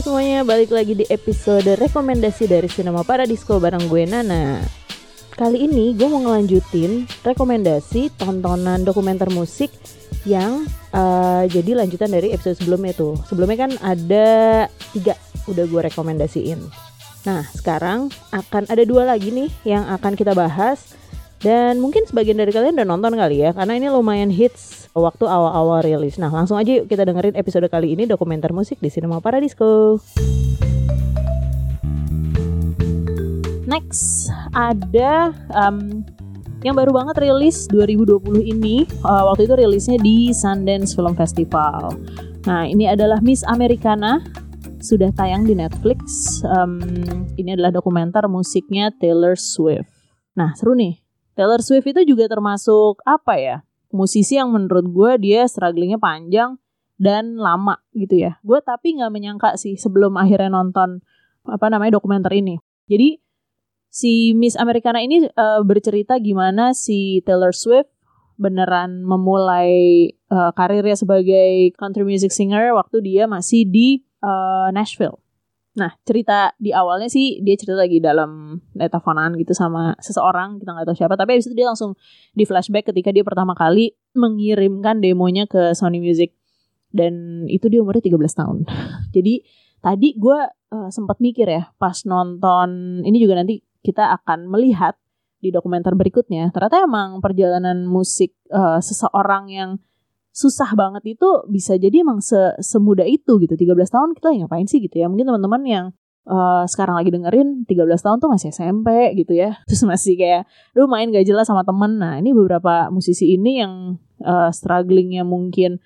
semuanya, balik lagi di episode rekomendasi dari Cinema Paradisco bareng gue Nana. Kali ini gue mau ngelanjutin rekomendasi tontonan dokumenter musik yang uh, jadi lanjutan dari episode sebelumnya tuh. Sebelumnya kan ada tiga udah gue rekomendasiin. Nah sekarang akan ada dua lagi nih yang akan kita bahas dan mungkin sebagian dari kalian udah nonton kali ya Karena ini lumayan hits waktu awal-awal rilis. Nah langsung aja yuk kita dengerin episode kali ini dokumenter musik di Cinema Paradisco Next ada um, yang baru banget rilis 2020 ini. Uh, Waktu itu rilisnya di Sundance Film Festival. Nah ini adalah Miss Americana. Sudah tayang di Netflix. Um, Ini adalah dokumenter musiknya Taylor Swift. Nah seru nih Taylor Swift itu juga termasuk apa ya musisi yang menurut gue dia strugglingnya panjang dan lama gitu ya. Gue tapi nggak menyangka sih sebelum akhirnya nonton apa namanya dokumenter ini. Jadi si Miss Americana ini uh, bercerita gimana si Taylor Swift beneran memulai uh, karirnya sebagai country music singer waktu dia masih di uh, Nashville Nah, cerita di awalnya sih dia cerita lagi dalam teleponan gitu sama seseorang, kita nggak tahu siapa, tapi habis itu dia langsung di flashback ketika dia pertama kali mengirimkan demonya ke Sony Music. Dan itu dia umurnya 13 tahun. Jadi tadi gue uh, sempat mikir ya pas nonton ini juga nanti kita akan melihat di dokumenter berikutnya. Ternyata emang perjalanan musik uh, seseorang yang susah banget itu bisa jadi emang se semudah itu gitu. 13 tahun kita ngapain sih gitu ya? Mungkin teman-teman yang uh, sekarang lagi dengerin 13 tahun tuh masih SMP gitu ya. Terus masih kayak lu main gak jelas sama temen. Nah ini beberapa musisi ini yang uh, strugglingnya mungkin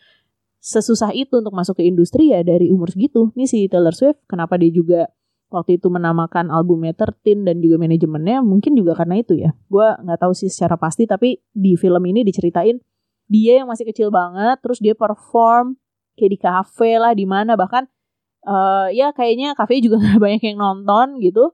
sesusah itu untuk masuk ke industri ya dari umur segitu. Nih si Taylor Swift kenapa dia juga waktu itu menamakan albumnya Tertin dan juga manajemennya mungkin juga karena itu ya. Gue nggak tahu sih secara pasti tapi di film ini diceritain dia yang masih kecil banget terus dia perform kayak di kafe lah di mana bahkan uh, ya kayaknya kafe juga gak banyak yang nonton gitu.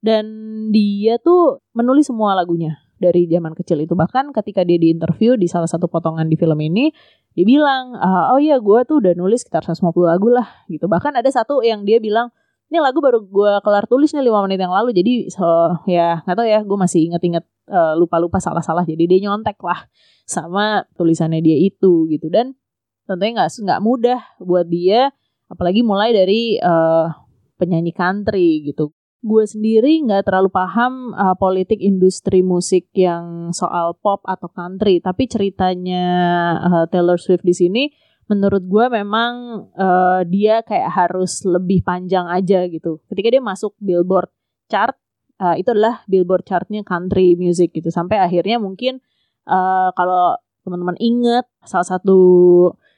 Dan dia tuh menulis semua lagunya dari zaman kecil itu. Bahkan ketika dia di interview di salah satu potongan di film ini dia bilang uh, oh iya gue tuh udah nulis sekitar 150 lagu lah gitu. Bahkan ada satu yang dia bilang ini lagu baru gue kelar tulis nih lima menit yang lalu jadi so, ya nggak tahu ya gue masih inget-inget uh, lupa-lupa salah-salah jadi dia nyontek lah sama tulisannya dia itu gitu. Dan tentunya nggak nggak mudah buat dia apalagi mulai dari uh, penyanyi country gitu. Gue sendiri nggak terlalu paham uh, politik industri musik yang soal pop atau country tapi ceritanya uh, Taylor Swift di sini menurut gue memang uh, dia kayak harus lebih panjang aja gitu. Ketika dia masuk Billboard chart uh, itu adalah Billboard chartnya country music gitu. Sampai akhirnya mungkin uh, kalau teman-teman inget salah satu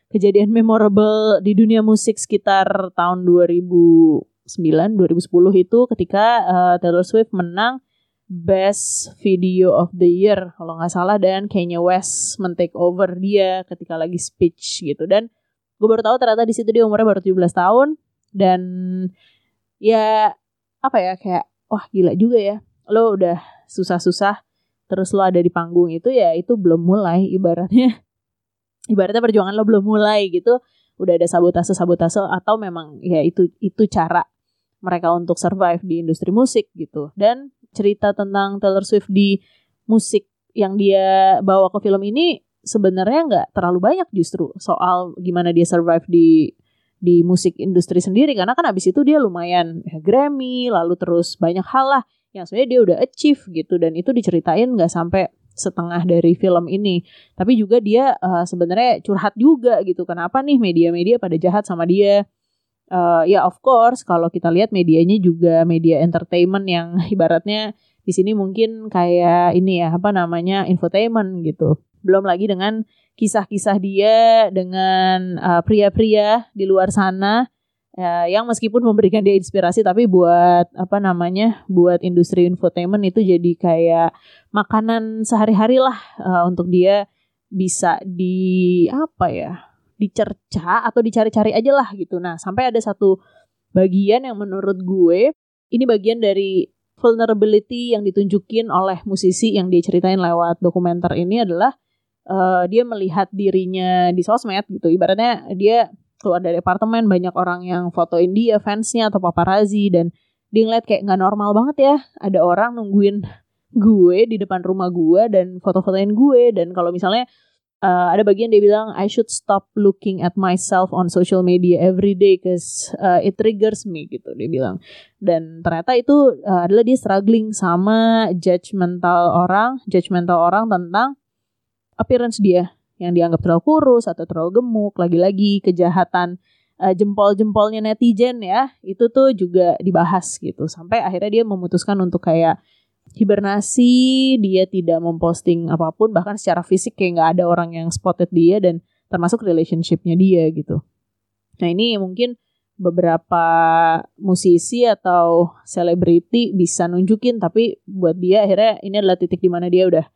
kejadian memorable di dunia musik sekitar tahun 2009 2010 itu ketika uh, Taylor Swift menang Best Video of the Year. Kalau nggak salah dan Kanye West men-take over dia ketika lagi speech gitu. Dan gue baru tahu ternyata di situ dia umurnya baru 17 tahun. Dan ya apa ya kayak wah gila juga ya. Lo udah susah-susah terus lo ada di panggung itu ya itu belum mulai ibaratnya. Ibaratnya perjuangan lo belum mulai gitu. Udah ada sabotase sabotase atau memang ya itu itu cara mereka untuk survive di industri musik gitu. Dan cerita tentang Taylor Swift di musik yang dia bawa ke film ini sebenarnya nggak terlalu banyak justru soal gimana dia survive di di musik industri sendiri. Karena kan abis itu dia lumayan ya, Grammy lalu terus banyak hal lah yang sebenarnya dia udah achieve gitu. Dan itu diceritain nggak sampai setengah dari film ini. Tapi juga dia uh, sebenarnya curhat juga gitu. Kenapa nih media-media pada jahat sama dia uh, ya of course kalau kita lihat medianya juga media entertainment yang ibaratnya di sini mungkin kayak ini ya apa namanya infotainment gitu. Belum lagi dengan kisah-kisah dia dengan uh, pria-pria di luar sana ya, yang meskipun memberikan dia inspirasi tapi buat apa namanya buat industri infotainment itu jadi kayak makanan sehari-hari lah uh, untuk dia bisa di apa ya dicerca atau dicari-cari aja lah gitu. Nah sampai ada satu bagian yang menurut gue ini bagian dari vulnerability yang ditunjukin oleh musisi yang dia ceritain lewat dokumenter ini adalah uh, dia melihat dirinya di sosmed gitu. Ibaratnya dia keluar dari apartemen banyak orang yang fotoin dia fansnya atau paparazzi dan dia ngeliat kayak nggak normal banget ya. Ada orang nungguin gue di depan rumah gue dan foto-fotoin gue dan kalau misalnya uh, ada bagian dia bilang I should stop looking at myself on social media every day cause uh, it triggers me gitu dia bilang. Dan ternyata itu uh, adalah dia struggling sama judgmental orang judgmental orang tentang appearance dia yang dianggap terlalu kurus atau terlalu gemuk. Lagi-lagi kejahatan uh, jempol-jempolnya netizen ya itu tuh juga dibahas gitu. Sampai akhirnya dia memutuskan untuk kayak hibernasi dia tidak memposting apa pun bahkan secara fisik kayak nggak ada orang yang spotted dia dan termasuk relationshipnya dia gitu. Nah ini mungkin beberapa musisi atau selebriti bisa nunjukin tapi buat dia akhirnya ini adalah titik di mana dia udah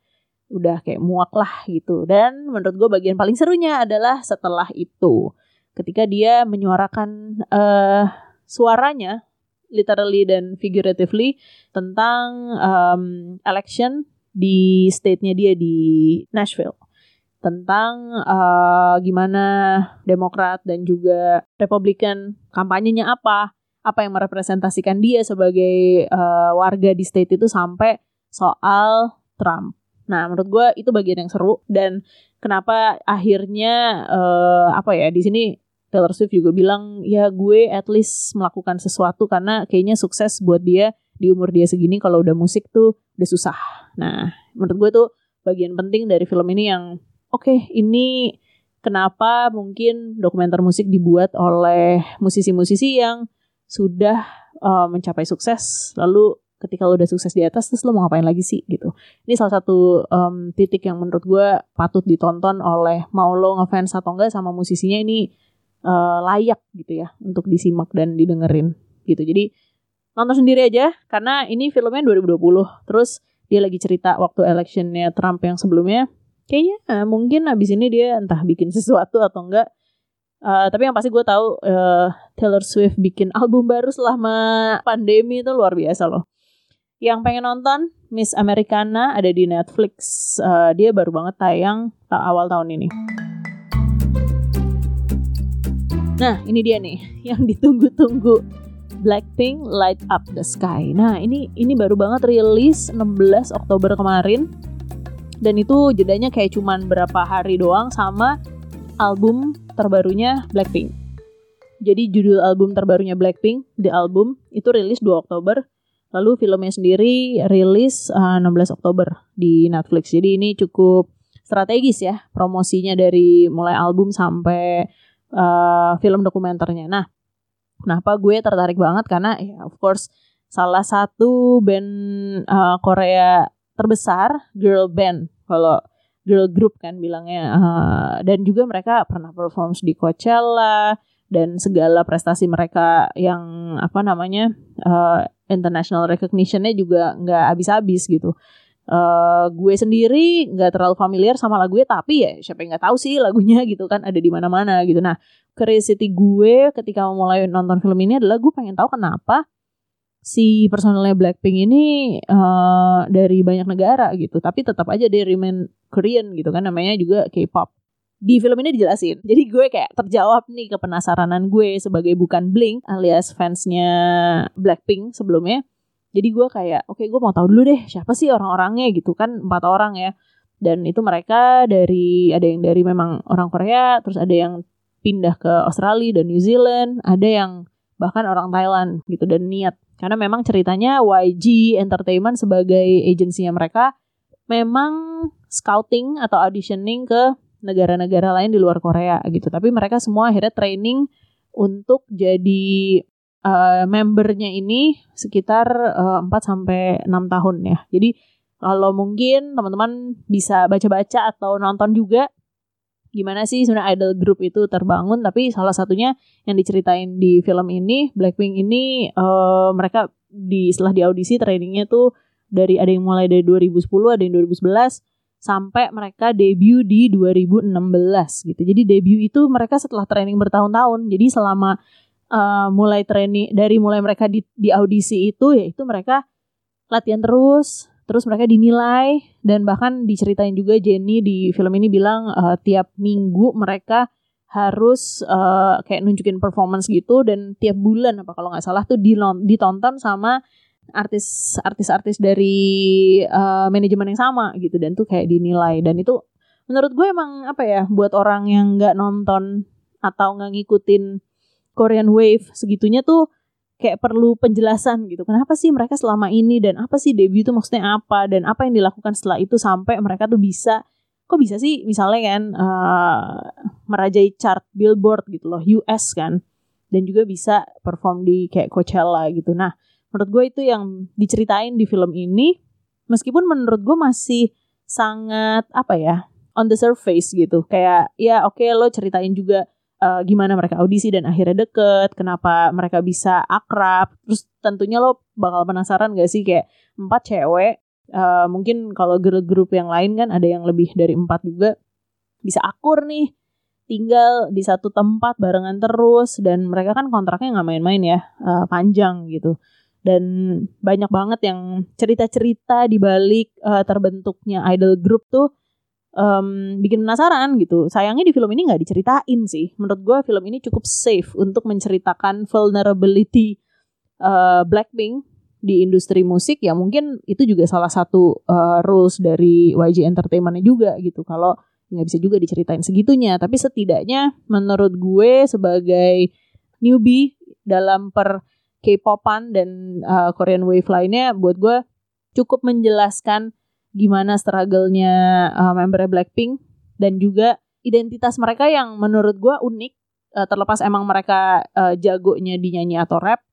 udah kayak muak lah gitu. Dan menurut gue bagian paling serunya adalah setelah itu ketika dia menyuarakan uh, suaranya literally dan figuratively tentang um, election di state-nya dia di Nashville tentang uh, gimana Demokrat dan juga Republikan kampanyenya apa, apa yang merepresentasikan dia sebagai uh, warga di state itu sampai soal Trump. Nah, menurut gue itu bagian yang seru dan kenapa akhirnya uh, apa ya di sini Taylor Swift juga bilang ya gue at least melakukan sesuatu karena kayaknya sukses buat dia di umur dia segini. Kalau udah musik tuh udah susah. Nah, menurut gue tuh bagian penting dari film ini yang oke okay, ini kenapa mungkin dokumenter musik dibuat oleh musisi-musisi yang sudah uh, mencapai sukses. Lalu ketika lo udah sukses di atas terus lo mau ngapain lagi sih? Gitu. Ini salah satu um, titik yang menurut gue patut ditonton oleh mau lo ngefans atau enggak sama musisinya. Ini uh, layak gitu ya untuk disimak dan didengerin gitu. Jadi nonton sendiri aja karena ini filmnya 2020. Terus dia lagi cerita waktu electionnya Trump yang sebelumnya. Kayaknya uh, mungkin abis ini dia entah bikin sesuatu atau enggak. Uh, tapi yang pasti gue tahu uh, Taylor Swift bikin album baru selama pandemi itu luar biasa loh. Yang pengen nonton Miss Americana ada di Netflix. Uh, dia baru banget tayang awal tahun ini. Nah, ini dia nih yang ditunggu-tunggu. Blackpink Light Up the Sky. Nah, ini ini baru banget rilis 16 Oktober kemarin. Dan itu jedanya kayak cuman berapa hari doang sama album terbarunya Blackpink. Jadi judul album terbarunya Blackpink, The Album, itu rilis 2 Oktober. Lalu filmnya sendiri rilis uh, 16 Oktober di Netflix. Jadi ini cukup strategis ya promosinya dari mulai album sampai uh, film dokumenternya. Nah, kenapa gue tertarik banget? Karena ya of course salah satu band uh, Korea terbesar girl band. Kalau girl group kan bilangnya uh, dan juga mereka pernah perform di Coachella dan segala prestasi mereka yang apa namanya uh, international recognitionnya juga nggak habis-habis gitu uh, gue sendiri nggak terlalu familiar sama lagunya tapi ya siapa yang nggak tahu sih lagunya gitu kan ada di mana-mana gitu. Nah curiosity gue ketika mulai nonton film ini adalah gue pengen tahu kenapa si personelnya Blackpink ini uh, dari banyak negara gitu tapi tetap aja dia remain Korean gitu kan namanya juga K-pop. Di film ini dijelasin. Jadi gue kayak terjawab nih kepenasaranan gue sebagai bukan Blink alias fansnya Blackpink sebelumnya jadi gue kayak oke okay, gue mau tahu dulu deh siapa sih orang-orangnya? Gitu kan empat orang ya. Dan itu mereka dari ada yang dari memang orang Korea terus ada yang pindah ke Australia dan New Zealand ada yang bahkan orang Thailand gitu dan niat. Karena memang ceritanya YG Entertainment sebagai agensinya mereka memang scouting atau auditioning ke negara-negara lain di luar Korea gitu. Tapi mereka semua akhirnya training untuk jadi uh, membernya ini sekitar uh, 4 sampai 6 tahun ya. Jadi kalau mungkin teman-teman bisa baca-baca atau nonton juga gimana sih sebenarnya idol group itu terbangun tapi salah satunya yang diceritain di film ini Blackpink ini uh, mereka di setelah di audisi trainingnya tuh dari ada yang mulai dari 2010 ada yang 2011 sampai mereka debut di 2016 gitu. Jadi debut itu mereka setelah training bertahun-tahun. Jadi selama uh, mulai training dari mulai mereka di, di audisi itu ya itu mereka latihan terus terus mereka dinilai dan bahkan diceritain juga Jenny di film ini bilang uh, tiap minggu mereka harus uh, kayak nunjukin performance gitu dan tiap bulan apa kalau nggak salah tuh ditonton sama artis artis-artis dari uh, manajemen yang sama gitu dan tuh kayak dinilai. Dan itu menurut gue emang apa ya buat orang yang nggak nonton atau nggak ngikutin Korean Wave segitunya tuh kayak perlu penjelasan gitu. Kenapa sih mereka selama ini dan apa sih debut itu maksudnya apa dan apa yang dilakukan setelah itu sampai mereka tuh bisa kok bisa sih misalnya kan uh, merajai chart Billboard gitu loh US kan dan juga bisa perform di kayak Coachella gitu. Nah menurut gue itu yang diceritain di film ini meskipun menurut gue masih sangat apa ya on the surface gitu. Kayak ya oke okay, lo ceritain juga uh, gimana mereka audisi dan akhirnya deket kenapa mereka bisa akrab. Terus tentunya lo bakal penasaran gak sih kayak empat cewek uh, mungkin kalau girl group yang lain kan ada yang lebih dari empat juga bisa akur nih tinggal di satu tempat barengan terus dan mereka kan kontraknya nggak main-main ya uh, panjang gitu. Dan banyak banget yang cerita-cerita di balik uh, terbentuknya idol group tuh um, bikin penasaran gitu. Sayangnya di film ini nggak diceritain sih. Menurut gue film ini cukup safe untuk menceritakan vulnerability uh, Blackpink di industri musik ya mungkin itu juga salah satu uh, rules dari YG Entertainment juga gitu. Kalau nggak bisa juga diceritain segitunya, tapi setidaknya menurut gue sebagai newbie dalam per K-popan dan uh, Korean Wave lainnya buat gue cukup menjelaskan gimana struggle-nya uh, member Blackpink dan juga identitas mereka yang menurut gue unik uh, terlepas emang mereka uh, jagonya di nyanyi atau rap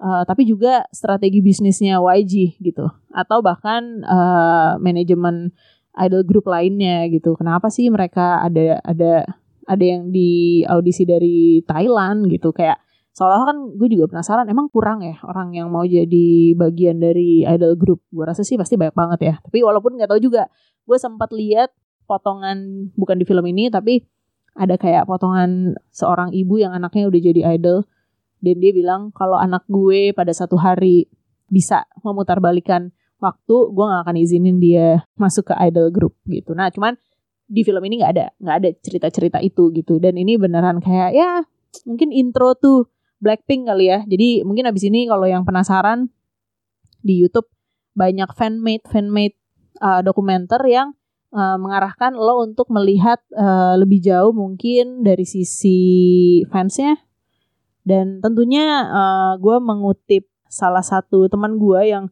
uh, tapi juga strategi bisnisnya YG gitu. Atau bahkan uh, manajemen idol group lainnya gitu. Kenapa sih mereka ada ada ada yang di audisi dari Thailand gitu? Kayak soalnya kan gue juga penasaran emang kurang ya orang yang mau jadi bagian dari idol group? Gue rasa sih pasti banyak banget ya. Tapi walaupun nggak tahu juga gue sempat lihat potongan bukan di film ini tapi ada kayak potongan seorang ibu yang anaknya udah jadi idol. Dan dia bilang kalau anak gue pada satu hari bisa memutarbalikan waktu gue nggak akan izinin dia masuk ke idol group gitu. Nah cuman di film ini nggak ada nggak ada cerita-cerita itu gitu. Dan ini beneran kayak ya mungkin intro tuh Blackpink kali ya. Jadi mungkin abis ini kalau yang penasaran di YouTube banyak fanmade fanmade uh, dokumenter yang uh, mengarahkan lo untuk melihat uh, lebih jauh mungkin dari sisi fansnya. Dan tentunya uh, gue mengutip salah satu teman gue yang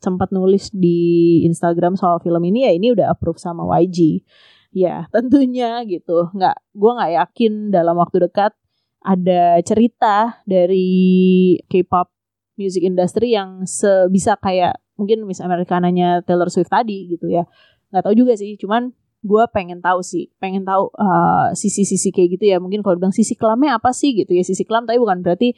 sempat nulis di Instagram soal film ini ya ini udah approve sama YG. Ya tentunya gitu. Nggak, gue nggak yakin dalam waktu dekat ada cerita dari K-pop music industry yang sebisa kayak mungkin Miss Americananya Taylor Swift tadi gitu ya. Nggak tahu juga sih cuman gue pengen tahu sih pengen tahu uh, sisi-sisi kayak gitu ya. Mungkin kalau bilang sisi kelamnya apa sih gitu ya sisi kelam tapi bukan berarti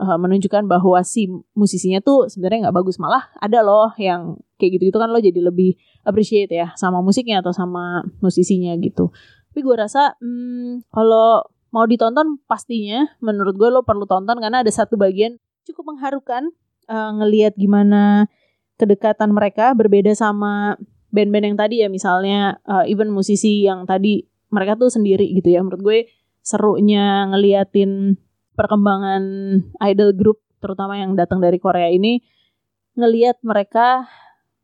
uh, menunjukkan bahwa si musisinya tuh sebenarnya nggak bagus. Malah ada loh yang kayak gitu gitu kan lo jadi lebih appreciate ya sama musiknya atau sama musisinya gitu. Tapi gue rasa hmm, kalau mau ditonton pastinya menurut gue lo perlu tonton karena ada satu bagian cukup mengharukan uh, ngelihat gimana kedekatan mereka berbeda sama band-band yang tadi ya. Misalnya uh, even musisi yang tadi mereka tuh sendiri gitu ya. Menurut gue serunya ngeliatin perkembangan idol group terutama yang datang dari Korea ini ngeliat mereka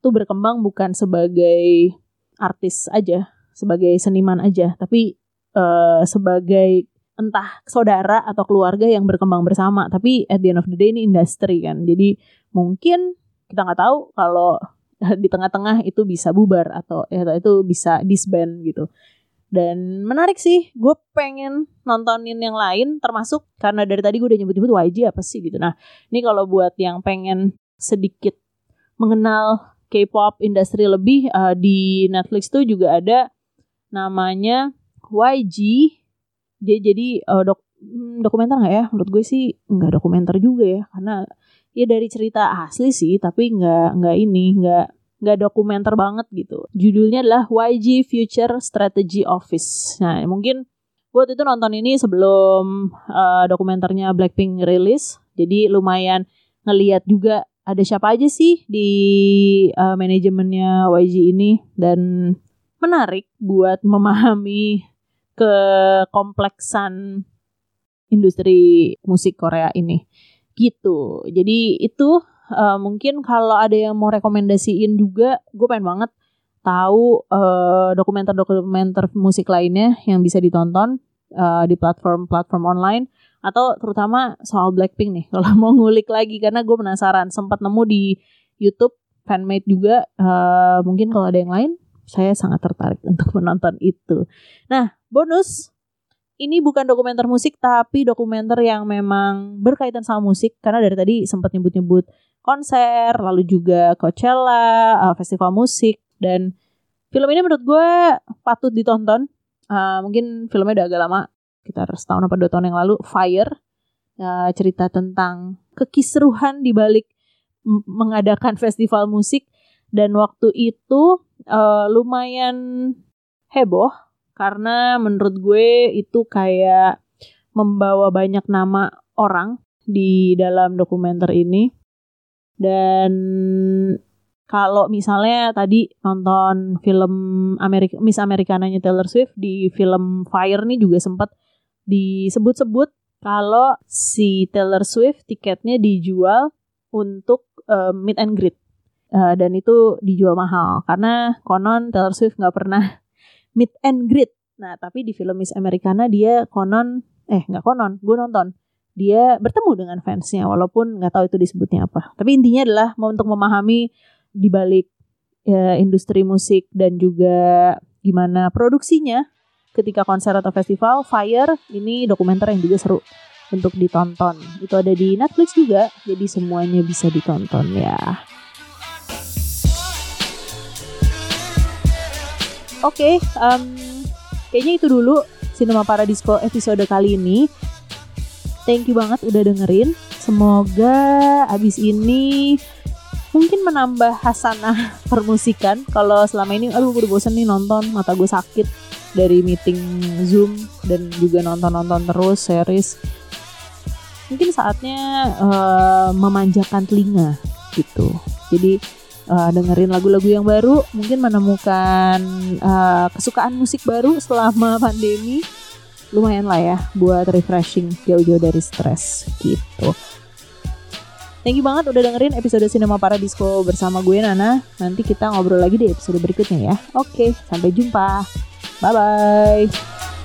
tuh berkembang bukan sebagai artis aja sebagai seniman aja tapi uh, sebagai entah saudara atau keluarga yang berkembang bersama tapi at the end of the day ini industri kan. Jadi mungkin kita nggak tahu kalau di tengah-tengah itu bisa bubar atau ya itu bisa disband gitu. Dan menarik sih gue pengen nontonin yang lain termasuk karena dari tadi gue udah nyebut-nyebut YG apa sih gitu. Nah ini kalau buat yang pengen sedikit mengenal K-pop industri lebih uh, di Netflix tuh juga ada namanya YG dia jadi uh, dok hmm, dokumenter nggak ya? Menurut gue sih nggak dokumenter juga ya. Karena ya dari cerita asli sih tapi nggak nggak ini nggak nggak dokumenter banget gitu. Judulnya adalah YG Future Strategy Office. Nah mungkin buat itu nonton ini sebelum uh, dokumenternya Blackpink rilis. Jadi lumayan ngeliat juga ada siapa aja sih di uh, manajemennya YG ini. Dan menarik buat memahami kekompleksan industri musik Korea ini. Gitu. Jadi itu uh, mungkin kalau ada yang mau rekomendasiin juga gue pengen banget tahu uh, dokumenter-dokumenter musik lainnya yang bisa ditonton uh, di platform-platform online atau terutama soal Blackpink nih kalau mau ngulik lagi karena gue penasaran. Sempat nemu di YouTube fanmade juga uh, mungkin kalau ada yang lain saya sangat tertarik untuk menonton itu. Nah bonus ini bukan dokumenter musik tapi dokumenter yang memang berkaitan sama musik karena dari tadi sempat nyebut-nyebut konser lalu juga Coachella, uh, festival musik dan film ini menurut gue patut ditonton. Uh, mungkin filmnya udah agak lama, sekitar setahun apa dua tahun yang lalu. Fire, uh, cerita tentang kekisruhan di balik mengadakan festival musik dan waktu itu uh, lumayan heboh karena menurut gue itu kayak membawa banyak nama orang di dalam dokumenter ini. Dan kalau misalnya tadi nonton film Amerika Miss Americananya Taylor Swift di film Fire nih juga sempat disebut-sebut kalau si Taylor Swift tiketnya dijual untuk uh, meet and greet. Uh, dan itu dijual mahal. Karena konon Taylor Swift nggak pernah meet and greet. Nah tapi di film Miss Americana dia konon eh nggak konon gue nonton dia bertemu dengan fansnya walaupun nggak tahu itu disebutnya apa. Tapi intinya adalah untuk memahami di balik ya, industri musik dan juga gimana produksinya ketika konser atau festival Fire ini dokumenter yang juga seru untuk ditonton itu ada di Netflix juga jadi semuanya bisa ditonton ya oke okay, um, kayaknya itu dulu Cinema Paradisco episode kali ini. Thank you banget udah dengerin. Semoga abis ini mungkin menambah hasanah permusikan. Kalau selama ini aduh gue udah bosen nih nonton mata gue sakit dari meeting zoom dan juga nonton-nonton terus series. Mungkin saatnya uh, memanjakan telinga gitu. Jadi uh, dengerin lagu-lagu yang baru mungkin menemukan uh, kesukaan musik baru selama pandemi lumayan lah ya buat refreshing jauh-jauh dari stres gitu Thank you banget udah dengerin episode Cinema Paradisco bersama gue Nana. Nanti kita ngobrol lagi di episode berikutnya ya. Oke, sampai jumpa. Bye bye.